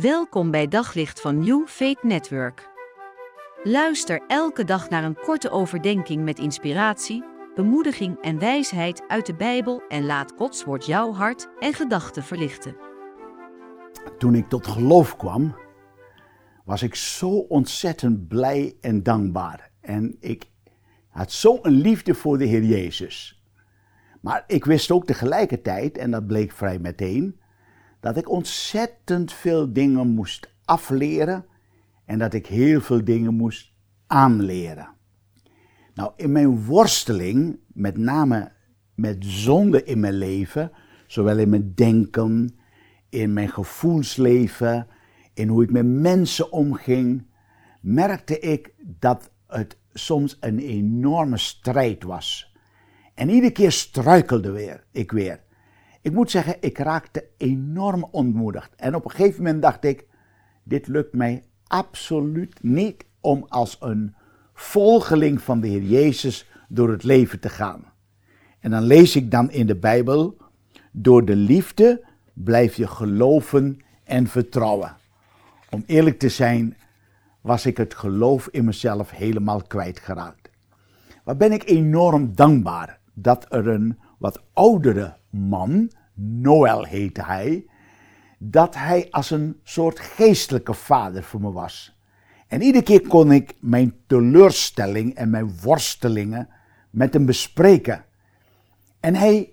Welkom bij Daglicht van New Faith Network. Luister elke dag naar een korte overdenking met inspiratie, bemoediging en wijsheid uit de Bijbel en laat Gods woord jouw hart en gedachten verlichten. Toen ik tot geloof kwam, was ik zo ontzettend blij en dankbaar. En ik had zo'n liefde voor de Heer Jezus. Maar ik wist ook tegelijkertijd, en dat bleek vrij meteen, dat ik ontzettend veel dingen moest afleren en dat ik heel veel dingen moest aanleren. Nou, in mijn worsteling, met name met zonde in mijn leven, zowel in mijn denken, in mijn gevoelsleven, in hoe ik met mensen omging, merkte ik dat het soms een enorme strijd was. En iedere keer struikelde weer, ik weer. Ik moet zeggen, ik raakte enorm ontmoedigd. En op een gegeven moment dacht ik, dit lukt mij absoluut niet om als een volgeling van de Heer Jezus door het leven te gaan. En dan lees ik dan in de Bijbel, door de liefde blijf je geloven en vertrouwen. Om eerlijk te zijn, was ik het geloof in mezelf helemaal kwijtgeraakt. Wat ben ik enorm dankbaar dat er een wat oudere man, Noël heette hij, dat hij als een soort geestelijke vader voor me was. En iedere keer kon ik mijn teleurstelling en mijn worstelingen met hem bespreken. En hij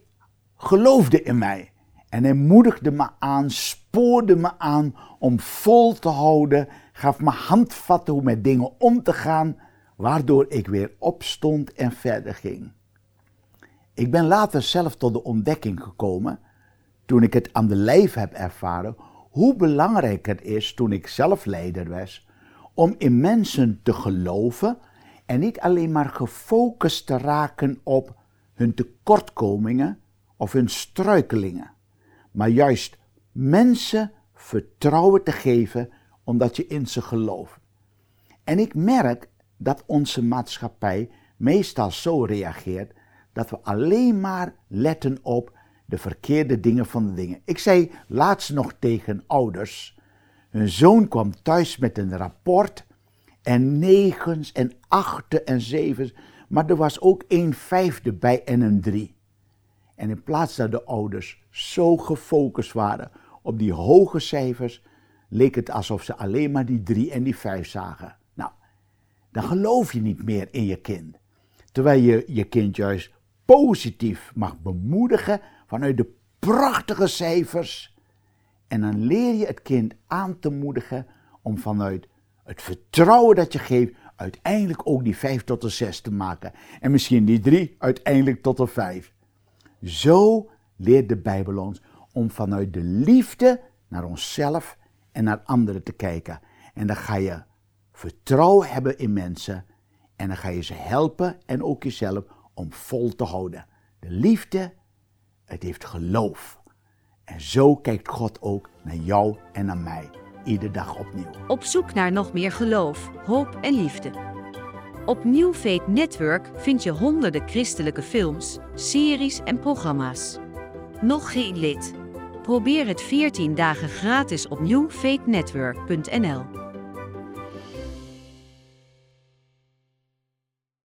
geloofde in mij. En hij moedigde me aan, spoorde me aan om vol te houden, gaf me handvatten hoe met dingen om te gaan, waardoor ik weer opstond en verder ging. Ik ben later zelf tot de ontdekking gekomen, toen ik het aan de lijf heb ervaren, hoe belangrijk het is toen ik zelf leider was, om in mensen te geloven en niet alleen maar gefocust te raken op hun tekortkomingen of hun struikelingen, maar juist mensen vertrouwen te geven omdat je in ze gelooft. En ik merk dat onze maatschappij meestal zo reageert dat we alleen maar letten op de verkeerde dingen van de dingen. Ik zei laatst nog tegen ouders, hun zoon kwam thuis met een rapport en negens en achten en zevens, maar er was ook een vijfde bij en een drie. En in plaats dat de ouders zo gefocust waren op die hoge cijfers, leek het alsof ze alleen maar die drie en die vijf zagen. Nou, dan geloof je niet meer in je kind. Terwijl je je kind juist positief mag bemoedigen vanuit de prachtige cijfers. En dan leer je het kind aan te moedigen om vanuit het vertrouwen dat je geeft, uiteindelijk ook die vijf tot de zes te maken. En misschien die drie uiteindelijk tot de vijf. Zo leert de Bijbel ons om vanuit de liefde naar onszelf en naar anderen te kijken. En dan ga je vertrouwen hebben in mensen en dan ga je ze helpen en ook jezelf om vol te houden. De liefde, het heeft geloof. En zo kijkt God ook naar jou en naar mij, iedere dag opnieuw. Op zoek naar nog meer geloof, hoop en liefde. Op New Faith Network vind je honderden christelijke films, series en programma's. Nog geen lid? Probeer het 14 dagen gratis op newfaithnetwork.nl.